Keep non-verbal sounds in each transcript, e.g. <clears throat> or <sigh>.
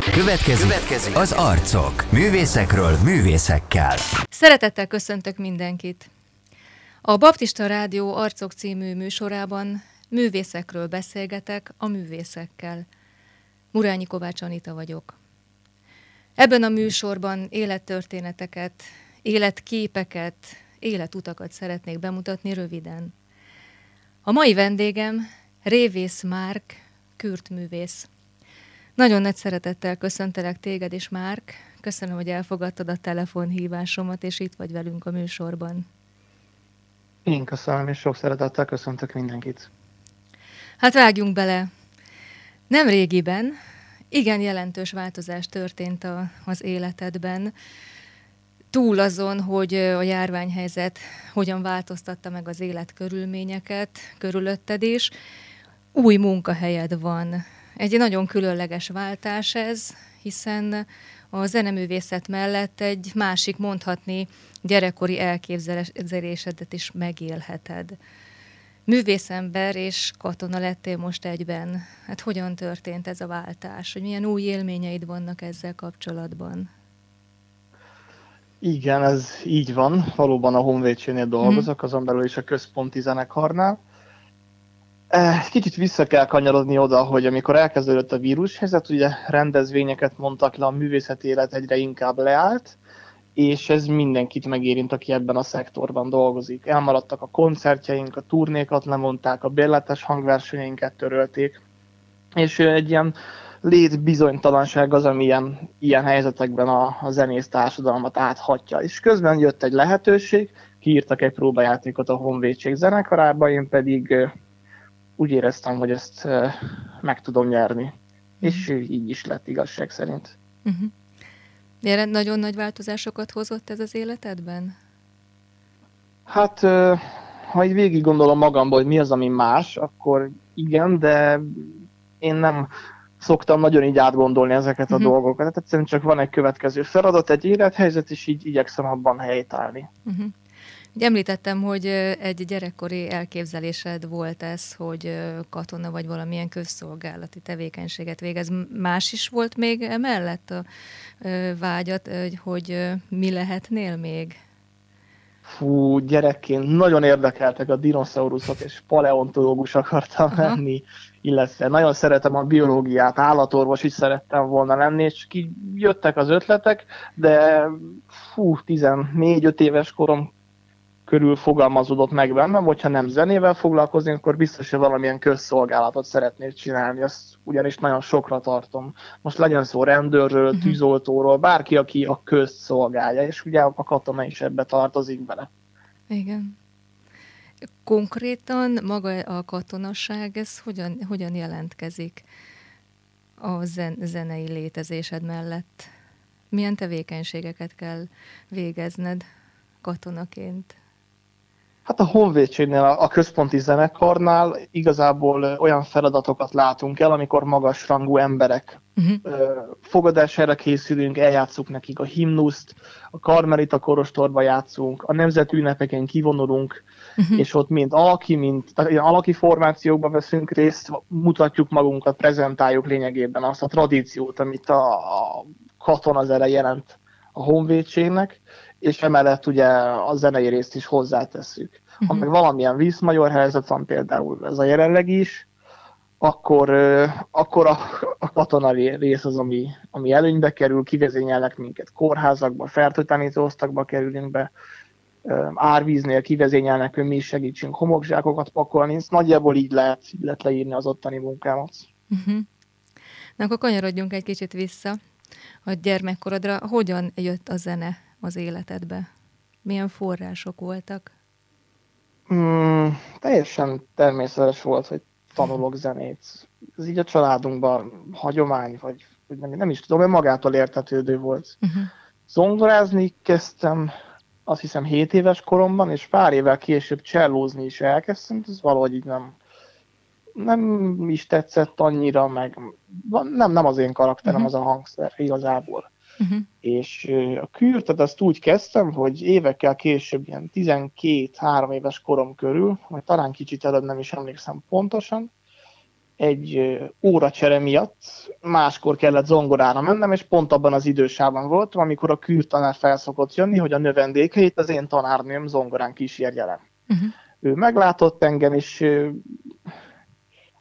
Következik, Következik az arcok. Művészekről művészekkel. Szeretettel köszöntök mindenkit. A Baptista Rádió Arcok című műsorában művészekről beszélgetek a művészekkel. Murányi Kovács Anita vagyok. Ebben a műsorban élettörténeteket, életképeket, életutakat szeretnék bemutatni röviden. A mai vendégem Révész Márk, kürtművész. Nagyon nagy szeretettel köszöntelek téged és Márk. Köszönöm, hogy elfogadtad a telefonhívásomat, és itt vagy velünk a műsorban. Én köszönöm, és sok szeretettel köszöntök mindenkit. Hát vágjunk bele. Nem régiben, igen jelentős változás történt a, az életedben. Túl azon, hogy a járványhelyzet hogyan változtatta meg az élet körülményeket körülötted is, új munkahelyed van. Egy nagyon különleges váltás ez, hiszen a zeneművészet mellett egy másik, mondhatni, gyerekkori elképzelésedet is megélheted. Művészember és katona lettél most egyben. Hát hogyan történt ez a váltás? Hogy milyen új élményeid vannak ezzel kapcsolatban? Igen, ez így van. Valóban a Honvédségnél dolgozok, mm. azon belül is a központi zenekarnál. Kicsit vissza kell kanyarodni oda, hogy amikor elkezdődött a vírushelyzet, ugye rendezvényeket mondtak le, a művészeti élet egyre inkább leállt, és ez mindenkit megérint, aki ebben a szektorban dolgozik. Elmaradtak a koncertjeink, a turnékat lemondták, a bérletes hangversenyeinket törölték, és egy ilyen létbizonytalanság az, ami ilyen, ilyen helyzetekben a, a zenész társadalmat áthatja. És közben jött egy lehetőség, kiírtak egy próbajátékot a Honvédség zenekarába, én pedig úgy éreztem, hogy ezt meg tudom nyerni. És így is lett igazság szerint. Uh-huh. nagyon nagy változásokat hozott ez az életedben? Hát, ha így végig gondolom magamból, hogy mi az, ami más, akkor igen, de én nem szoktam nagyon így átgondolni ezeket a uh-huh. dolgokat. Tehát egyszerűen csak van egy következő feladat, egy élethelyzet, és így igyekszem abban helytállni. Uh-huh. Ugye említettem, hogy egy gyerekkori elképzelésed volt ez, hogy katona vagy valamilyen közszolgálati tevékenységet végez. Más is volt még emellett a vágyat, hogy mi lehetnél még? Fú, gyerekként nagyon érdekeltek a dinoszauruszok, és paleontológus akartam Aha. lenni, illetve nagyon szeretem a biológiát, állatorvos is szerettem volna lenni, és ki jöttek az ötletek, de fú, 14-5 éves korom körül fogalmazódott meg bennem, hogyha nem zenével foglalkozni, akkor biztos, hogy valamilyen közszolgálatot szeretnék csinálni, azt ugyanis nagyon sokra tartom. Most legyen szó rendőrről, uh-huh. tűzoltóról, bárki, aki a közt szolgálja, és ugye a katona is ebbe tartozik bele. Igen. Konkrétan maga a katonasság, ez hogyan, hogyan jelentkezik a zen, zenei létezésed mellett? Milyen tevékenységeket kell végezned katonaként? Hát a Honvédségnél, a központi zenekarnál igazából olyan feladatokat látunk el, amikor magas rangú emberek uh-huh. fogadására készülünk, eljátszuk nekik a himnuszt, a Karmelita korostorba játszunk, a nemzeti ünnepeken kivonulunk, uh-huh. és ott mind alaki, mind tehát ilyen alaki formációkban veszünk részt, mutatjuk magunkat, prezentáljuk lényegében azt a tradíciót, amit a, a katonazere jelent a honvédségnek, és emellett ugye a zenei részt is hozzátesszük. Uh-huh. Ha mhm. meg valamilyen vízmajor helyzet van például ez a jelenleg is, akkor, akkor a, a katona rész az, ami, ami előnybe kerül, kivezényelnek minket kórházakba, fertőtlenítő osztakba kerülünk be, árvíznél kivezényelnek, hogy mi is segítsünk homokzsákokat pakolni, ez nagyjából így lehet, így lehet leírni az ottani munkámat. Uh-huh. Na akkor kanyarodjunk egy kicsit vissza a gyermekkorodra. Hogyan jött a zene az életedbe? Milyen források voltak? Mm, teljesen természetes volt, hogy tanulok zenét. Ez így a családunkban hagyomány, vagy, vagy nem, nem is tudom, mert magától értetődő volt. Uh-huh. Zongorázni kezdtem azt hiszem 7 éves koromban, és pár évvel később csellózni is elkezdtem, ez valahogy így nem, nem is tetszett annyira, meg nem, nem az én karakterem uh-huh. az a hangszer igazából. Uh-huh. És a kürtet azt úgy kezdtem, hogy évekkel később, ilyen 12-3 éves korom körül, vagy talán kicsit előbb nem is emlékszem pontosan, egy óracsere miatt máskor kellett zongorára mennem, és pont abban az idősában voltam, amikor a kürtanár felszokott jönni, hogy a növendékeit az én tanárnőm zongorán kísérje le. Uh-huh. Ő meglátott engem, és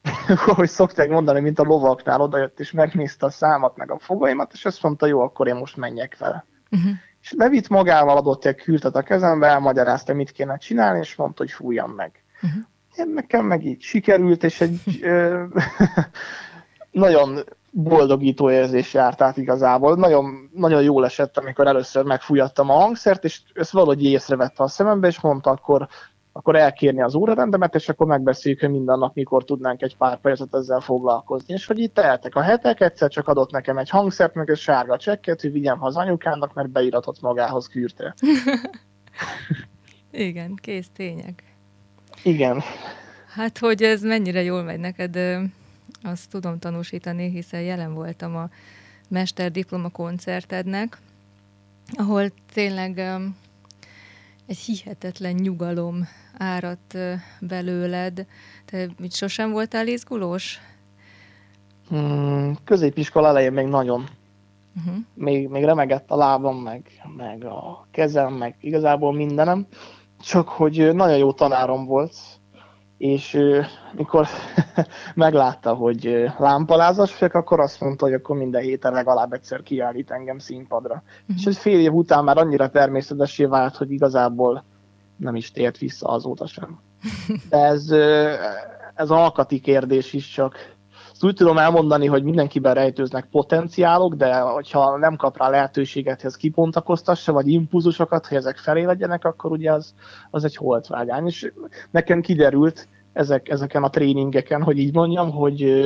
<laughs> ahogy szokták mondani, mint a lovaknál odajött, és megnézte a számat, meg a fogaimat, és azt mondta, jó, akkor én most menjek vele. Uh-huh. És levitt magával, adott egy kürtet a kezembe, elmagyarázta, mit kéne csinálni, és mondta, hogy fújjam meg. Uh-huh. Én nekem meg így sikerült, és egy <laughs> ö, nagyon boldogító érzés járt át igazából. Nagyon, nagyon jól esett, amikor először megfújattam a hangszert, és ezt valahogy észrevette a szemembe, és mondta, akkor akkor elkérni az órarendemet, és akkor megbeszéljük, hogy minden nap mikor tudnánk egy pár percet ezzel foglalkozni. És hogy itt teltek a hetek, egyszer csak adott nekem egy hangszert, meg egy sárga csekket, hogy vigyem haza anyukának, mert beiratott magához kürte. <laughs> Igen, kész tények. Igen. Hát, hogy ez mennyire jól megy neked, azt tudom tanúsítani, hiszen jelen voltam a mesterdiploma koncertednek, ahol tényleg egy hihetetlen nyugalom áradt belőled. Te mit sosem voltál izgulós? Hmm, középiskola elején még nagyon. Uh-huh. Még, még remegett a lábam, meg, meg a kezem, meg igazából mindenem. Csak hogy nagyon jó tanárom volt, és mikor <laughs> meglátta, hogy lámpalázas vagyok, akkor azt mondta, hogy akkor minden héten legalább egyszer kiállít engem színpadra. Uh-huh. És ez fél év után már annyira természetesé vált, hogy igazából nem is tért vissza azóta sem. <laughs> De ez, ez alkati kérdés is csak. Úgy tudom elmondani, hogy mindenkiben rejtőznek potenciálok, de hogyha nem kap rá lehetőséget, hogy ez kipontakoztassa, vagy impulzusokat, hogy ezek felé legyenek, akkor ugye az, az egy holtvágány. És nekem kiderült ezek, ezeken a tréningeken, hogy így mondjam, hogy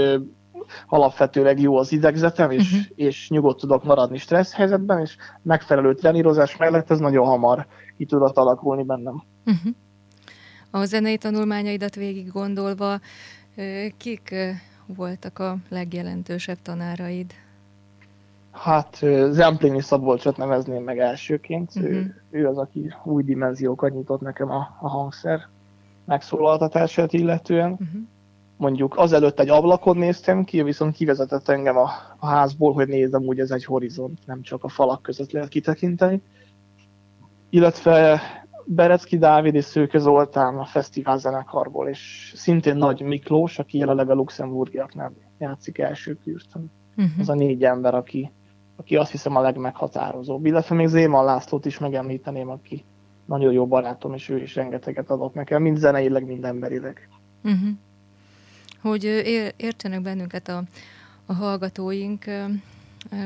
alapvetőleg jó az idegzetem, és, uh-huh. és nyugodt tudok maradni stressz helyzetben, és megfelelő trenírozás mellett ez nagyon hamar ki tudott alakulni bennem. Uh-huh. A zenei tanulmányaidat végig gondolva, kik voltak a legjelentősebb tanáraid? Hát Zemplini Szabolcsot nevezném meg elsőként. Uh-huh. Ő, ő az, aki új dimenziókat nyitott nekem a, a hangszer megszólaltatását illetően. Uh-huh. Mondjuk azelőtt egy ablakon néztem ki, viszont kivezetett engem a, a házból, hogy nézem, úgy ez egy horizont, nem csak a falak között lehet kitekinteni. Illetve Berecki Dávid és Szőke Zoltán a fesztivál zenekarból, és szintén Nagy Miklós, aki jelenleg a luxemburgiaknál játszik első kürtön. Uh-huh. Az a négy ember, aki, aki azt hiszem a legmeghatározóbb. Illetve még Zéman Lászlót is megemlíteném, aki nagyon jó barátom, és ő is rengeteget adott nekem, mind zeneileg, mind emberileg. Uh-huh. Hogy értsenek bennünket a, a hallgatóink,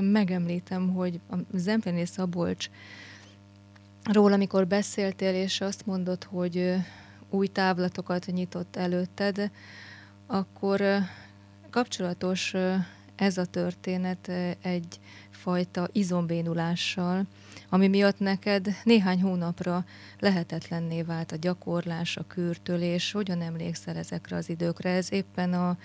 megemlítem, hogy a Zemplén Szabolcs róla, amikor beszéltél, és azt mondod, hogy új távlatokat nyitott előtted, akkor kapcsolatos ez a történet egyfajta izombénulással, ami miatt neked néhány hónapra lehetetlenné vált a gyakorlás, a kürtölés. Hogyan emlékszel ezekre az időkre? Ez éppen a,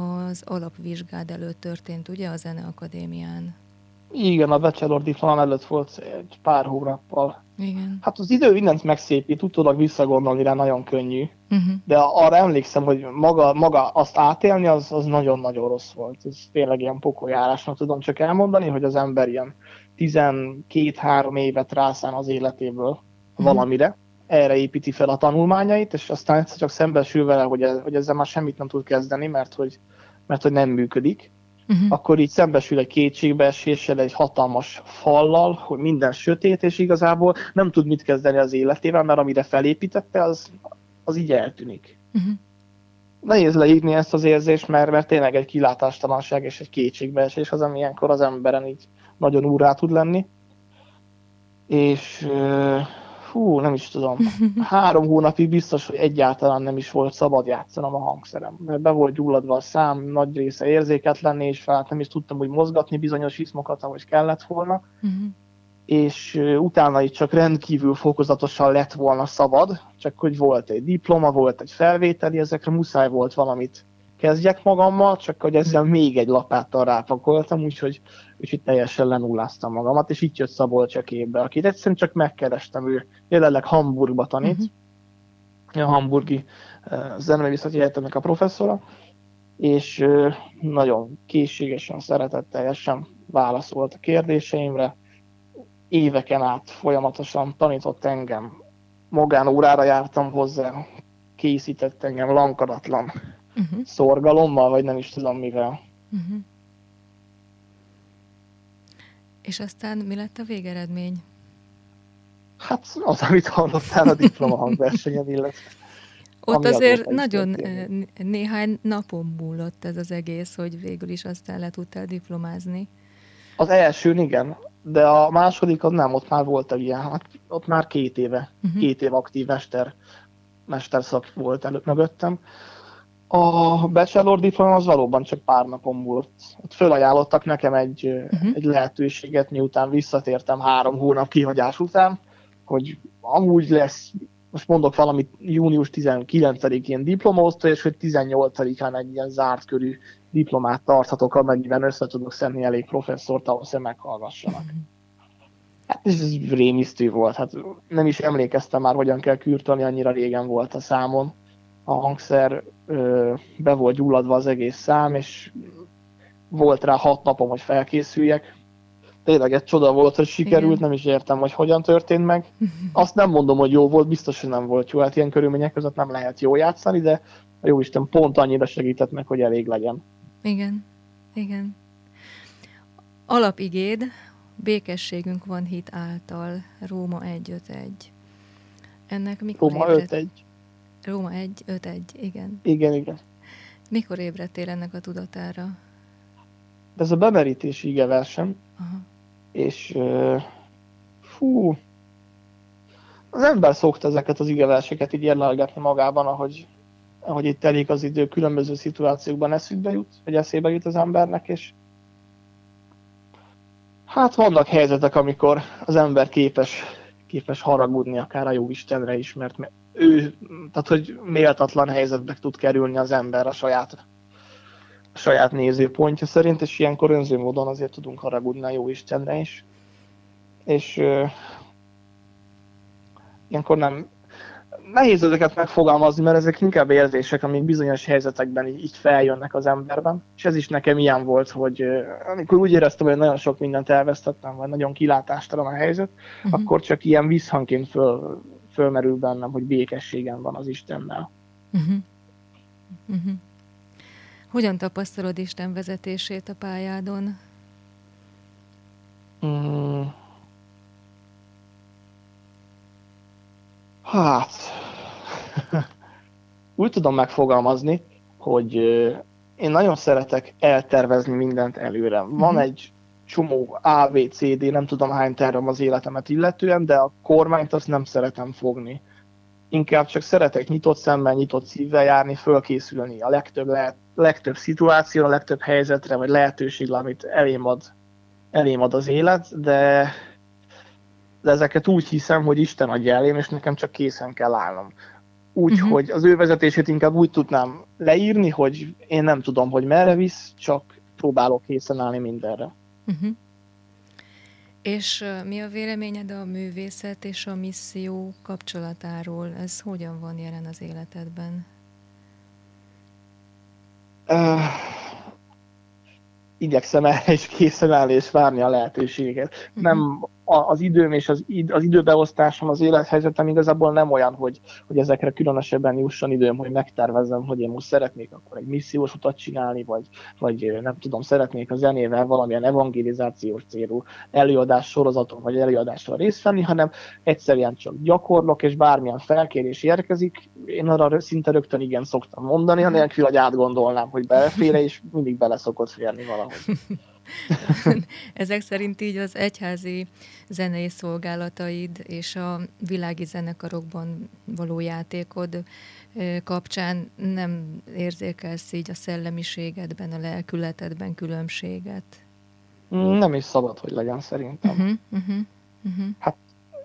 az alapvizsgád előtt történt, ugye, a Zeneakadémián? Igen, a bachelor diplomám előtt volt egy pár hónappal. Igen. Hát az idő mindent megszépít, utólag visszagondolni rá nagyon könnyű. Uh-huh. De arra emlékszem, hogy maga, maga azt átélni, az, az nagyon-nagyon rossz volt. Ez tényleg ilyen pokoljárásnak tudom csak elmondani, hogy az ember ilyen 12-3 évet rászán az életéből uh-huh. valamire, erre építi fel a tanulmányait, és aztán egyszer csak szembesül vele, hogy, ez, hogy ezzel már semmit nem tud kezdeni, mert hogy, mert hogy nem működik uh-huh. akkor így szembesül egy kétségbeeséssel, egy hatalmas fallal, hogy minden sötét, és igazából nem tud mit kezdeni az életével, mert amire felépítette, az, az így eltűnik. Uh-huh. Nehéz leírni ezt az érzést, mert, mert tényleg egy kilátástalanság és egy kétségbeesés az, ami ilyenkor az emberen így nagyon úrá tud lenni. És hú, nem is tudom, három hónapig biztos, hogy egyáltalán nem is volt szabad játszanom a hangszerem, mert be volt gyulladva a szám, nagy része érzéketlenné, és fel nem is tudtam úgy mozgatni bizonyos izmokat, ahogy kellett volna, uh-huh. és utána itt csak rendkívül fokozatosan lett volna szabad, csak hogy volt egy diploma, volt egy felvételi, ezekre muszáj volt valamit kezdjek magammal, csak hogy ezzel még egy lapáttal rápakoltam, úgyhogy, úgyhogy teljesen lenulláztam magamat, és itt jött Szabolcs a képbe, akit egyszerűen csak megkerestem, ő jelenleg Hamburgba tanít, uh-huh. a hamburgi uh, zeneművészeti egyetemnek a professzora, és nagyon készségesen, szeretetteljesen válaszolt a kérdéseimre. Éveken át folyamatosan tanított engem, magánórára jártam hozzá, készített engem lankadatlan uh-huh. szorgalommal, vagy nem is tudom mivel. Uh-huh. És aztán mi lett a végeredmény? Hát az, amit hallottál a diploma hangversenyen, illetve ott azért nagyon történik. néhány napon múlott ez az egész, hogy végül is aztán le tudtál diplomázni. Az első igen, de a második az nem, ott már volt egy ilyen, hát ott már két éve, uh-huh. két év aktív mester, mesterszak volt előtt mögöttem. A bachelor diploma az valóban csak pár napon múlott. Ott fölajánlottak nekem egy, uh-huh. egy lehetőséget, miután visszatértem három hónap kihagyás után, hogy amúgy lesz most mondok valamit, június 19-én diplomaosztó, és hogy 18-án egy ilyen zárt körű diplomát tarthatok, amennyiben össze tudok szedni elég professzort, ahhoz hogy meghallgassanak. Hát ez rémisztő volt, hát nem is emlékeztem már, hogyan kell kürtölni, annyira régen volt a számon. A hangszer ö, be volt gyulladva az egész szám, és volt rá hat napom, hogy felkészüljek, tényleg egy csoda volt, hogy sikerült, Igen. nem is értem, hogy hogyan történt meg. <laughs> Azt nem mondom, hogy jó volt, biztos, hogy nem volt jó. Hát ilyen körülmények között nem lehet jó játszani, de a jó Isten pont annyira segített meg, hogy elég legyen. Igen, igen. Alapigéd, békességünk van hit által, Róma 1.5.1. Ennek mikor Róma 5.1. Róma 1.5.1, igen. Igen, igen. Mikor ébredtél ennek a tudatára? Ez a bemerítési ige versem, Aha és fú, az ember szokta ezeket az igeverseket így érlelgetni magában, ahogy, ahogy itt telik az idő, különböző szituációkban eszükbe jut, vagy eszébe jut az embernek, és hát vannak helyzetek, amikor az ember képes, képes haragudni akár a jó Istenre is, mert ő, tehát hogy méltatlan helyzetbe tud kerülni az ember a saját saját nézőpontja szerint, és ilyenkor önző módon azért tudunk haragudni a jó Istenre is. És uh, ilyenkor nem, nehéz ezeket megfogalmazni, mert ezek inkább érzések, amik bizonyos helyzetekben így, így feljönnek az emberben. És ez is nekem ilyen volt, hogy amikor úgy éreztem, hogy nagyon sok mindent elvesztettem, vagy nagyon kilátástalan a helyzet, uh-huh. akkor csak ilyen visszhangként föl, fölmerül bennem, hogy békességem van az Istennel. Uh-huh. Uh-huh. Hogyan tapasztalod Isten vezetését a pályádon? Mm. Hát, <laughs> úgy tudom megfogalmazni, hogy én nagyon szeretek eltervezni mindent előre. Van mm-hmm. egy csomó A, B, C, D, nem tudom hány tervem az életemet illetően, de a kormányt azt nem szeretem fogni. Inkább csak szeretek nyitott szemmel, nyitott szívvel járni, fölkészülni a legtöbb lehet legtöbb szituáció, a legtöbb helyzetre, vagy lehetőség, amit elém ad, elém ad az élet, de, de ezeket úgy hiszem, hogy Isten adja elém, és nekem csak készen kell állnom. Úgy, uh-huh. hogy az ő vezetését inkább úgy tudnám leírni, hogy én nem tudom, hogy merre visz, csak próbálok készen állni mindenre. Uh-huh. És mi a véleményed a művészet és a misszió kapcsolatáról? Ez hogyan van jelen az életedben? uh, igyekszem erre is készen állni és várni a lehetőséget. Uh-huh. Nem az időm és az, id, az időbeosztásom, az élethelyzetem igazából nem olyan, hogy, hogy ezekre különösebben jusson időm, hogy megtervezzem, hogy én most szeretnék akkor egy missziós utat csinálni, vagy, vagy nem tudom, szeretnék a zenével valamilyen evangelizációs célú előadás sorozaton, vagy előadással részt venni, hanem egyszerűen csak gyakorlok, és bármilyen felkérés érkezik, én arra szinte rögtön igen szoktam mondani, anélkül, hogy átgondolnám, hogy belefére, és mindig bele szokott férni valahogy. <laughs> <laughs> Ezek szerint így az egyházi zenei szolgálataid és a világi zenekarokban való játékod kapcsán nem érzékelsz így a szellemiségedben, a lelkületedben különbséget? Nem is szabad, hogy legyen szerintem. Uh-huh, uh-huh, uh-huh. Hát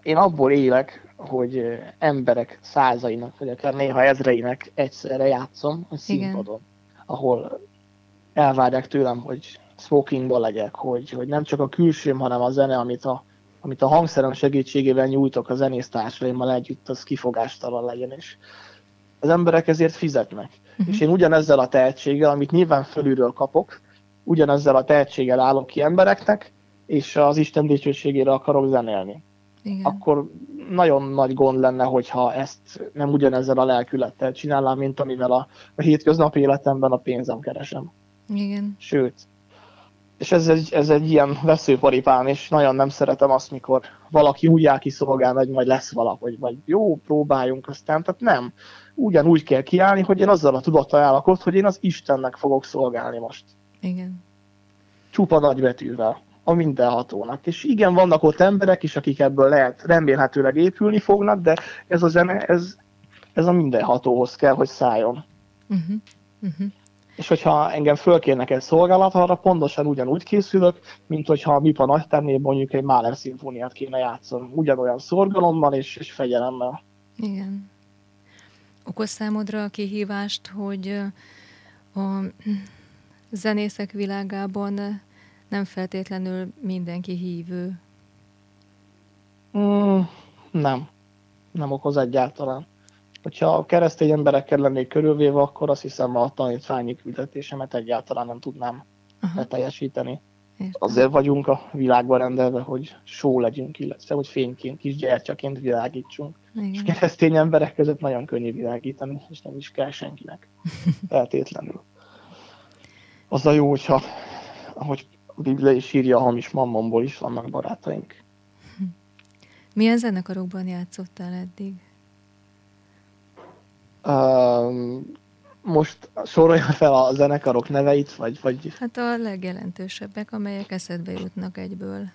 én abból élek, hogy emberek százainak, vagy akár néha ezreinek egyszerre játszom a színpadon, Igen. ahol elvárják tőlem, hogy smokingban legyek, hogy, hogy nem csak a külsőm, hanem a zene, amit a, amit a hangszerem segítségével nyújtok a zenésztársaimmal együtt, az kifogástalan legyen, és Az emberek ezért fizetnek. Uh-huh. És én ugyanezzel a tehetséggel, amit nyilván fölülről kapok, ugyanezzel a tehetséggel állok ki embereknek, és az Isten dicsőségére akarok zenélni. Igen. Akkor nagyon nagy gond lenne, hogyha ezt nem ugyanezzel a lelkülettel csinálnám, mint amivel a, a hétköznapi életemben a pénzem keresem. Igen. Sőt, és ez egy, ez egy ilyen veszőparipám, és nagyon nem szeretem azt, mikor valaki úgy áll kiszolgál, hogy majd lesz valahogy, vagy jó, próbáljunk aztán, tehát nem. Ugyanúgy kell kiállni, hogy én azzal a tudattal állok ott, hogy én az Istennek fogok szolgálni most. Igen. Csupa nagybetűvel, a mindenhatónak. És igen, vannak ott emberek is, akik ebből lehet remélhetőleg épülni fognak, de ez a zene, ez, ez a mindenhatóhoz kell, hogy szálljon. Uh-huh. Uh-huh és hogyha engem fölkérnek egy szolgálat, arra pontosan ugyanúgy készülök, mint hogyha a MIPA nagyternél mondjuk egy Mahler szimfóniát kéne játszani. Ugyanolyan szorgalommal és, és fegyelemmel. Igen. Okoz számodra a kihívást, hogy a zenészek világában nem feltétlenül mindenki hívő? Mm, nem. Nem okoz egyáltalán hogyha a keresztény emberekkel lennék körülvéve, akkor azt hiszem a tanítványi küldetésemet egyáltalán nem tudnám Aha. beteljesíteni. Értem. Azért vagyunk a világban rendelve, hogy só legyünk, illetve hogy fényként, kis gyertyaként világítsunk. Igen. És keresztény emberek között nagyon könnyű világítani, és nem is kell senkinek <laughs> feltétlenül. Az a jó, hogyha, ahogy a Biblia is írja, a hamis mammomból is vannak barátaink. Milyen zenekarokban játszottál eddig? Most sorolja fel a zenekarok neveit, vagy, vagy... Hát a legjelentősebbek, amelyek eszedbe jutnak egyből.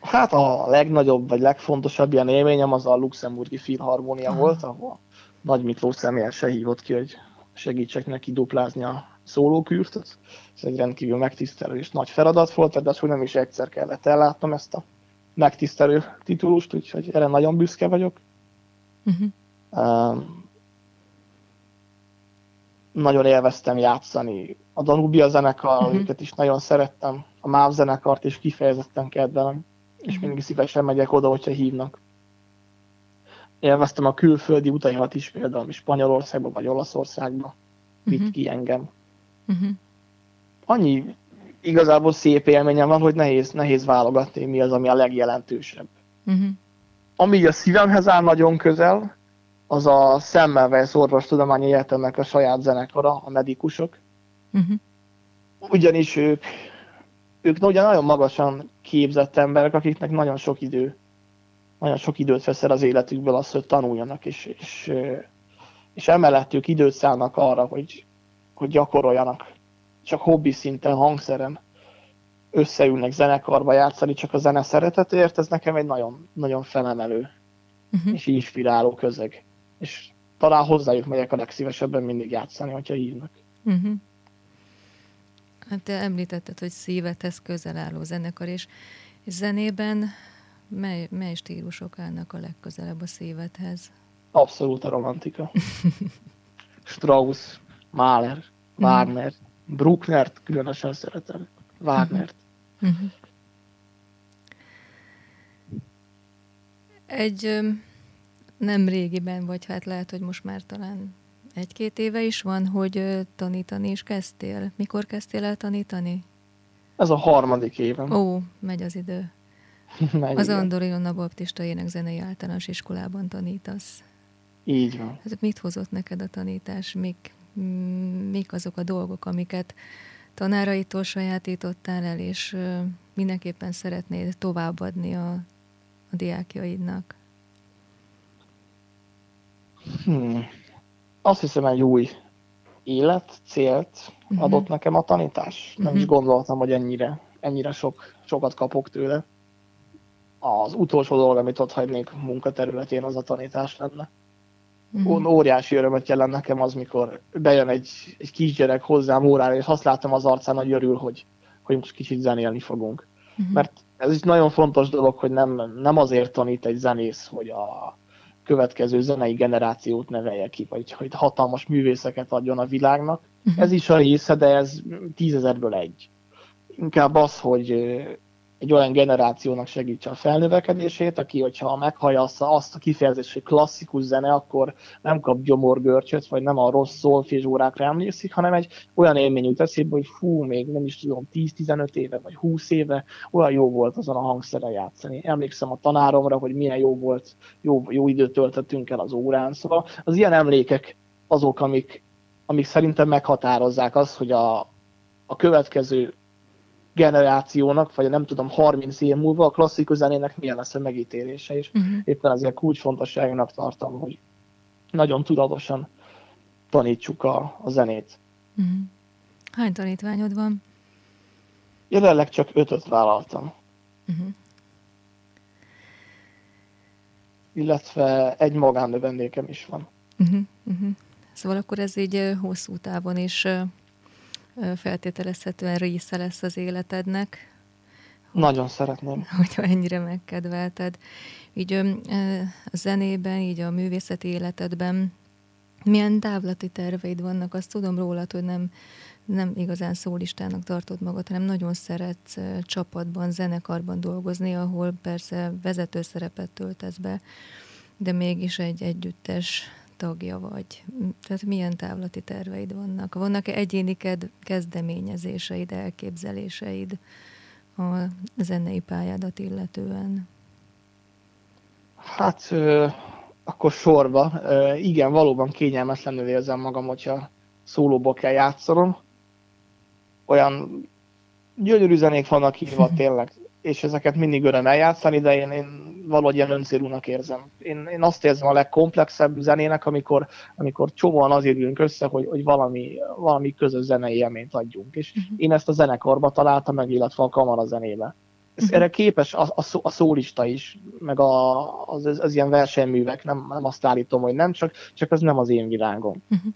Hát a legnagyobb, vagy legfontosabb ilyen élményem az a luxemburgi filharmónia Aha. volt, ahol Nagy Miklós személyesen hívott ki, hogy segítsek neki duplázni a szólókürt. Ez egy rendkívül megtisztelő és nagy feladat volt, de hogy nem is egyszer kellett ellátnom ezt a megtisztelő titulust, úgyhogy erre nagyon büszke vagyok. Uh-huh nagyon élveztem játszani. A Danubia zenekar, uh-huh. őket is nagyon szerettem. A MÁV zenekart is kifejezetten kedvelem. És uh-huh. mindig szívesen megyek oda, hogyha hívnak. Élveztem a külföldi utaimat is, például Spanyolországba vagy Olaszországba. Vitt uh-huh. ki engem. Uh-huh. Annyi igazából szép élményem van, hogy nehéz, nehéz válogatni, mi az, ami a legjelentősebb. Uh-huh. Ami a szívemhez áll nagyon közel, az a Semmelweis Orvostudományi Egyetemnek a saját zenekara, a medikusok. Uh-huh. Ugyanis ők, ők ugye nagyon magasan képzett emberek, akiknek nagyon sok idő, nagyon sok időt veszel az életükből az, hogy tanuljanak, és, és, és emellett ők időt szállnak arra, hogy, hogy gyakoroljanak. Csak hobbi szinten, hangszeren összeülnek zenekarba játszani, csak a zene szeretetért, ez nekem egy nagyon, nagyon felemelő uh-huh. és inspiráló közeg és talán hozzájuk megyek a legszívesebben mindig játszani, hogyha hívnak. Uh-huh. Hát te említetted, hogy szívedhez közel álló zenekar, és, zenében mely, mely stílusok állnak a legközelebb a szívedhez? Abszolút a romantika. <laughs> Strauss, Mahler, Wagner, uh-huh. Brucknert különösen szeretem. Wagnert. Uh-huh. Egy nem régiben, vagy hát lehet, hogy most már talán egy-két éve is van, hogy tanítani is kezdtél. Mikor kezdtél el tanítani? Ez a harmadik évem. Ó, megy az idő. <laughs> megy az Andori Anna Baptista Énekzenei Általános Iskolában tanítasz. Így van. Hát mit hozott neked a tanítás? Mik, mik azok a dolgok, amiket tanáraitól sajátítottál el, és mindenképpen szeretnéd továbbadni a, a diákjaidnak? Hmm. Azt hiszem, egy új élet, célt uh-huh. adott nekem a tanítás. Uh-huh. Nem is mhm. gondoltam, hogy ennyire, ennyire sok, sokat kapok tőle. Az utolsó dolog, amit ott hagynék munkaterületén, az a tanítás lenne. Uh-huh. Óriási örömet jelent nekem az, mikor bejön egy, egy kisgyerek hozzám órára, és azt látom az arcán, hogy örül, hogy, hogy most kicsit zenélni fogunk. Uh-huh. Mert ez is nagyon fontos dolog, hogy nem, nem azért tanít egy zenész, hogy a, következő zenei generációt nevelje ki, vagy hogy hatalmas művészeket adjon a világnak. Uh-huh. Ez is a része, de ez tízezerből egy. Inkább az, hogy egy olyan generációnak segítse a felnövekedését, aki, hogyha meghallja azt, a kifejezést, hogy klasszikus zene, akkor nem kap gyomorgörcsöt, vagy nem a rossz szolfézsórákra emlékszik, hanem egy olyan élmény jut eszébe, hogy fú, még nem is tudom, 10-15 éve, vagy 20 éve olyan jó volt azon a hangszeren játszani. Emlékszem a tanáromra, hogy milyen jó volt, jó, jó időt töltöttünk el az órán. Szóval az ilyen emlékek azok, amik, amik szerintem meghatározzák azt, hogy a, a következő generációnak, vagy nem tudom, 30 év múlva a klasszikus zenének milyen lesz a megítélése, és uh-huh. éppen azért kulcsfontosságnak tartom, hogy nagyon tudatosan tanítsuk a, a zenét. Uh-huh. Hány tanítványod van? Jelenleg csak ötöt vállaltam. Uh-huh. Illetve egy magánövendékem is van. Uh-huh. Uh-huh. Szóval akkor ez így hosszú távon is feltételezhetően része lesz az életednek. Nagyon szeretném. <laughs> Hogyha ennyire megkedvelted. Így a zenében, így a művészeti életedben milyen távlati terveid vannak? Azt tudom rólad, hogy nem, nem igazán szólistának tartod magad, hanem nagyon szeretsz csapatban, zenekarban dolgozni, ahol persze vezető szerepet töltesz be, de mégis egy együttes tagja vagy? Tehát milyen távlati terveid vannak? Vannak-e egyéni kezdeményezéseid, elképzeléseid a zenei pályádat illetően? Hát akkor sorba. Igen, valóban kényelmetlenül érzem magam, hogyha szólóba kell játszanom. Olyan gyönyörű zenék vannak írva <laughs> tényleg, és ezeket mindig öröm eljátszani, de én, én valahogy ilyen öncélúnak érzem. Én, én azt érzem a legkomplexebb zenének, amikor, amikor csomóan azért ülünk össze, hogy, hogy valami, valami közös zenei élményt adjunk. És uh-huh. én ezt a zenekarba találtam meg, illetve a kamara zenébe. Ez, uh-huh. Erre képes a, a, szó, a szólista is, meg a, az, az, az ilyen versenyművek, nem, nem azt állítom, hogy nem, csak, csak az nem az én világom. Uh-huh.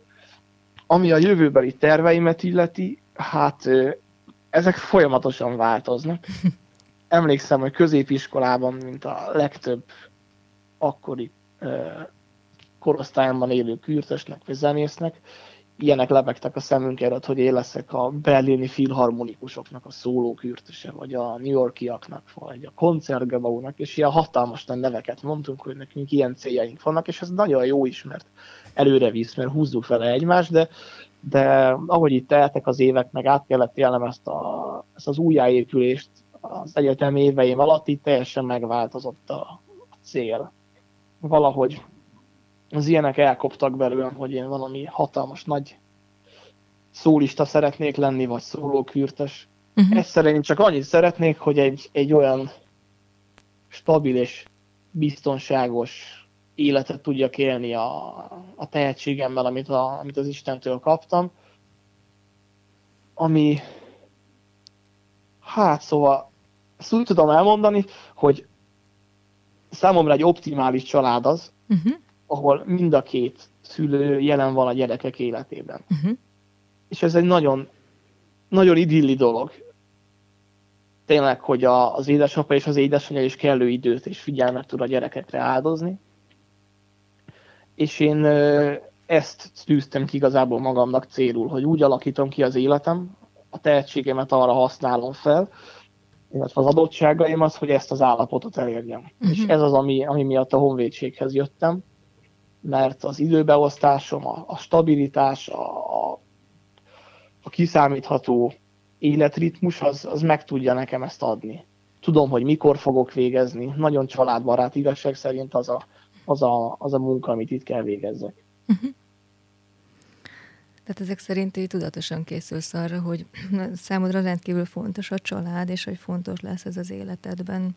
Ami a jövőbeli terveimet illeti, hát ezek folyamatosan változnak. <laughs> emlékszem, hogy középiskolában, mint a legtöbb akkori korosztályomban élő kürtösnek vagy zenésznek, ilyenek lebegtek a szemünk előtt, hogy én leszek a berlini filharmonikusoknak a szóló kürtöse, vagy a New Yorkiaknak, vagy a koncertgebaunak, és ilyen hatalmas neveket mondtunk, hogy nekünk ilyen céljaink vannak, és ez nagyon jó is, mert előre visz, mert húzzuk vele egymást, de, de ahogy itt teltek az évek, meg át kellett élnem ezt, a, ezt az újjáépülést, az egyetem éveim alatt itt teljesen megváltozott a cél. Valahogy az ilyenek elkoptak belőlem, hogy én valami hatalmas nagy szólista szeretnék lenni, vagy szólókürtes. Uh-huh. Egyszerűen én csak annyit szeretnék, hogy egy, egy olyan stabil és biztonságos életet tudjak élni a, a tehetségemmel, amit, a, amit az Istentől kaptam, ami hát szóval ezt úgy tudom elmondani, hogy számomra egy optimális család az, uh-huh. ahol mind a két szülő jelen van a gyerekek életében. Uh-huh. És ez egy nagyon, nagyon idilli dolog. Tényleg, hogy a, az édesapa és az édesanyja is kellő időt és figyelmet tud a gyerekekre áldozni. És én ezt tűztem ki igazából magamnak célul, hogy úgy alakítom ki az életem, a tehetségemet arra használom fel, illetve az adottságaim az, hogy ezt az állapotot elérjem. Uh-huh. És ez az, ami, ami miatt a honvédséghez jöttem, mert az időbeosztásom, a, a stabilitás, a, a kiszámítható életritmus, az, az meg tudja nekem ezt adni. Tudom, hogy mikor fogok végezni. Nagyon családbarát igazság szerint az a, az a, az a munka, amit itt kell végezzek. Uh-huh. Tehát ezek szerint így tudatosan készülsz arra, hogy <clears throat> számodra rendkívül fontos a család, és hogy fontos lesz ez az életedben.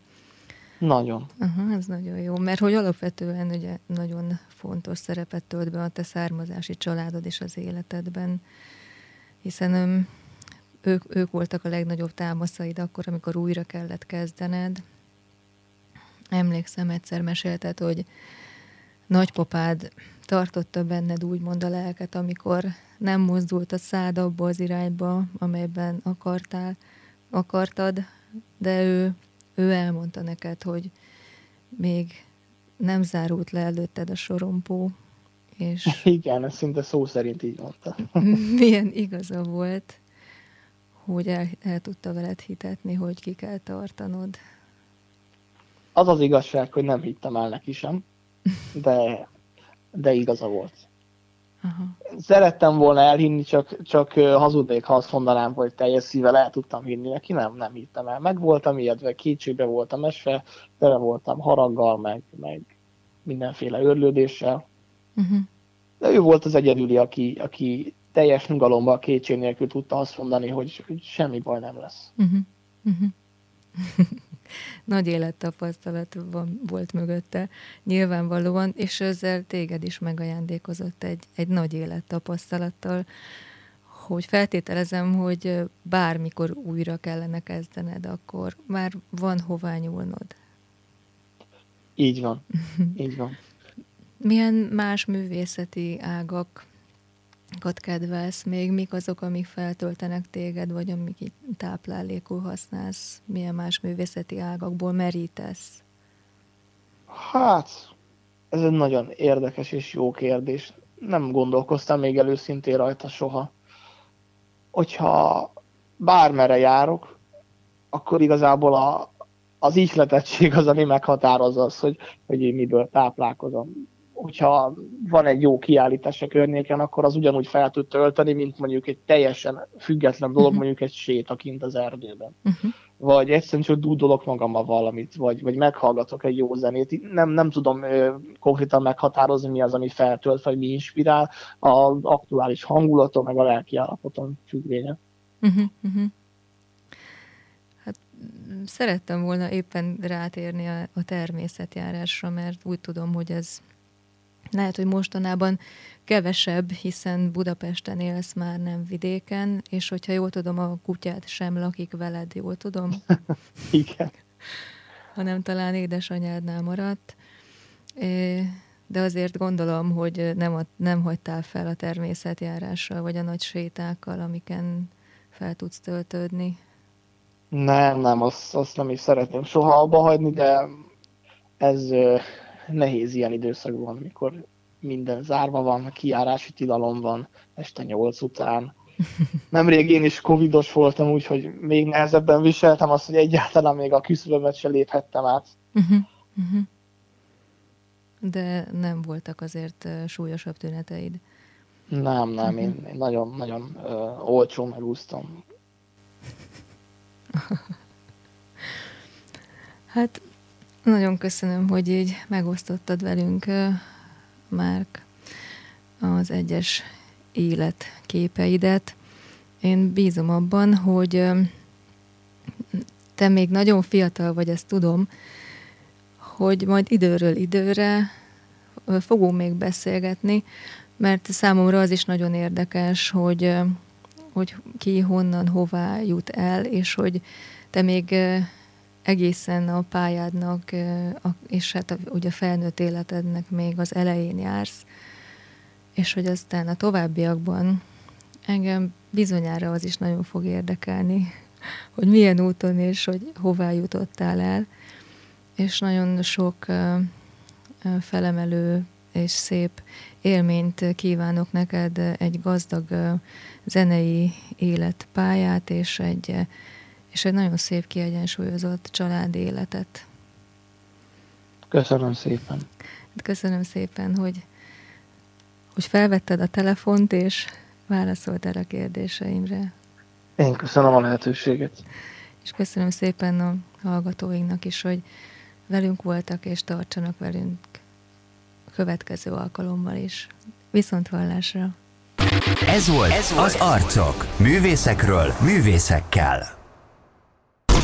Nagyon. Aha, ez nagyon jó, mert hogy alapvetően ugye nagyon fontos szerepet tölt be a te származási családod és az életedben, hiszen ők, ők voltak a legnagyobb támaszaid akkor, amikor újra kellett kezdened. Emlékszem, egyszer mesélted, hogy nagypapád tartotta benned úgymond a lelket, amikor nem mozdult a szád abba az irányba, amelyben akartál, akartad, de ő, ő elmondta neked, hogy még nem zárult le előtted a sorompó, és... <laughs> Igen, ez szinte szó szerint így mondta. <laughs> milyen igaza volt, hogy el, el tudta veled hitetni, hogy ki kell tartanod? Az az igazság, hogy nem hittem el neki sem, de, de igaza volt. Aha. Szerettem volna elhinni, csak, csak hazudnék, ha azt mondanám, hogy teljes szívvel el tudtam hinni neki, nem, nem hittem el. Meg voltam ijedve, kétségbe voltam esve, tele voltam haraggal, meg, meg mindenféle örlődéssel. Uh-huh. De ő volt az egyedüli, aki, aki teljes nyugalomban, kétség nélkül tudta azt mondani, hogy, hogy semmi baj nem lesz. Uh-huh. <laughs> Uh-huh. Nagy élettapasztalat van, volt mögötte, nyilvánvalóan, és ezzel téged is megajándékozott egy, egy nagy élettapasztalattal, hogy feltételezem, hogy bármikor újra kellene kezdened, akkor már van hová nyúlnod. Így van, <laughs> így van. Milyen más művészeti ágak kedvelsz még, mik azok, amik feltöltenek téged, vagy amik itt táplálékul használsz, milyen más művészeti ágakból merítesz? Hát, ez egy nagyon érdekes és jó kérdés. Nem gondolkoztam még előszintén rajta soha. Hogyha bármere járok, akkor igazából a, az ihletettség az, ami meghatározza az, hogy, hogy én miből táplálkozom hogyha van egy jó kiállítás a környéken, akkor az ugyanúgy fel tud tölteni, mint mondjuk egy teljesen független dolog, uh-huh. mondjuk egy séta kint az erdőben. Uh-huh. Vagy egyszerűen csak dúdolok magammal valamit, vagy, vagy meghallgatok egy jó zenét. Nem, nem tudom ö, konkrétan meghatározni, mi az, ami feltölt, vagy mi inspirál. Az aktuális hangulatom, meg a lelki állapotom függvénye. Uh-huh. Uh-huh. Hát szerettem volna éppen rátérni a, a természetjárásra, mert úgy tudom, hogy ez lehet, hogy mostanában kevesebb, hiszen Budapesten élsz már nem vidéken, és hogyha jól tudom, a kutyát sem lakik veled, jól tudom? <laughs> Igen. Hanem talán édesanyádnál maradt. De azért gondolom, hogy nem, nem hagytál fel a természetjárással, vagy a nagy sétákkal, amiken fel tudsz töltődni. Nem, nem, azt, azt nem is szeretném soha abba hagyni, de ez nehéz ilyen időszakban, amikor minden zárva van, kiárási tilalom van este nyolc után. Nemrég én is covidos voltam, úgyhogy még nehezebben viseltem azt, hogy egyáltalán még a küszöbömet se léphettem át. Uh-huh, uh-huh. De nem voltak azért súlyosabb tüneteid? Nem, nem, én, én nagyon, nagyon uh, olcsón megúsztam. <laughs> hát nagyon köszönöm, hogy így megosztottad velünk, Márk, az egyes életképeidet. Én bízom abban, hogy te még nagyon fiatal vagy, ezt tudom, hogy majd időről időre fogunk még beszélgetni, mert számomra az is nagyon érdekes, hogy, hogy ki honnan, hová jut el, és hogy te még egészen a pályádnak, és hát ugye a felnőtt életednek még az elején jársz, és hogy aztán a továbbiakban engem bizonyára az is nagyon fog érdekelni, <laughs> hogy milyen úton és hogy hová jutottál el, és nagyon sok felemelő és szép élményt kívánok neked, egy gazdag zenei életpályát, és egy és egy nagyon szép, kiegyensúlyozott családi életet. Köszönöm szépen. Köszönöm szépen, hogy, hogy felvetted a telefont, és válaszoltál a kérdéseimre. Én köszönöm a lehetőséget. És köszönöm szépen a hallgatóinknak is, hogy velünk voltak, és tartsanak velünk a következő alkalommal is. Viszont hallásra! Ez volt, Ez volt az Arcok. Művészekről, művészekkel.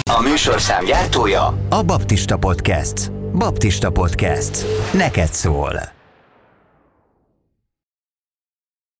A műsorszám gyártója a Baptista Podcast. Baptista Podcast. Neked szól.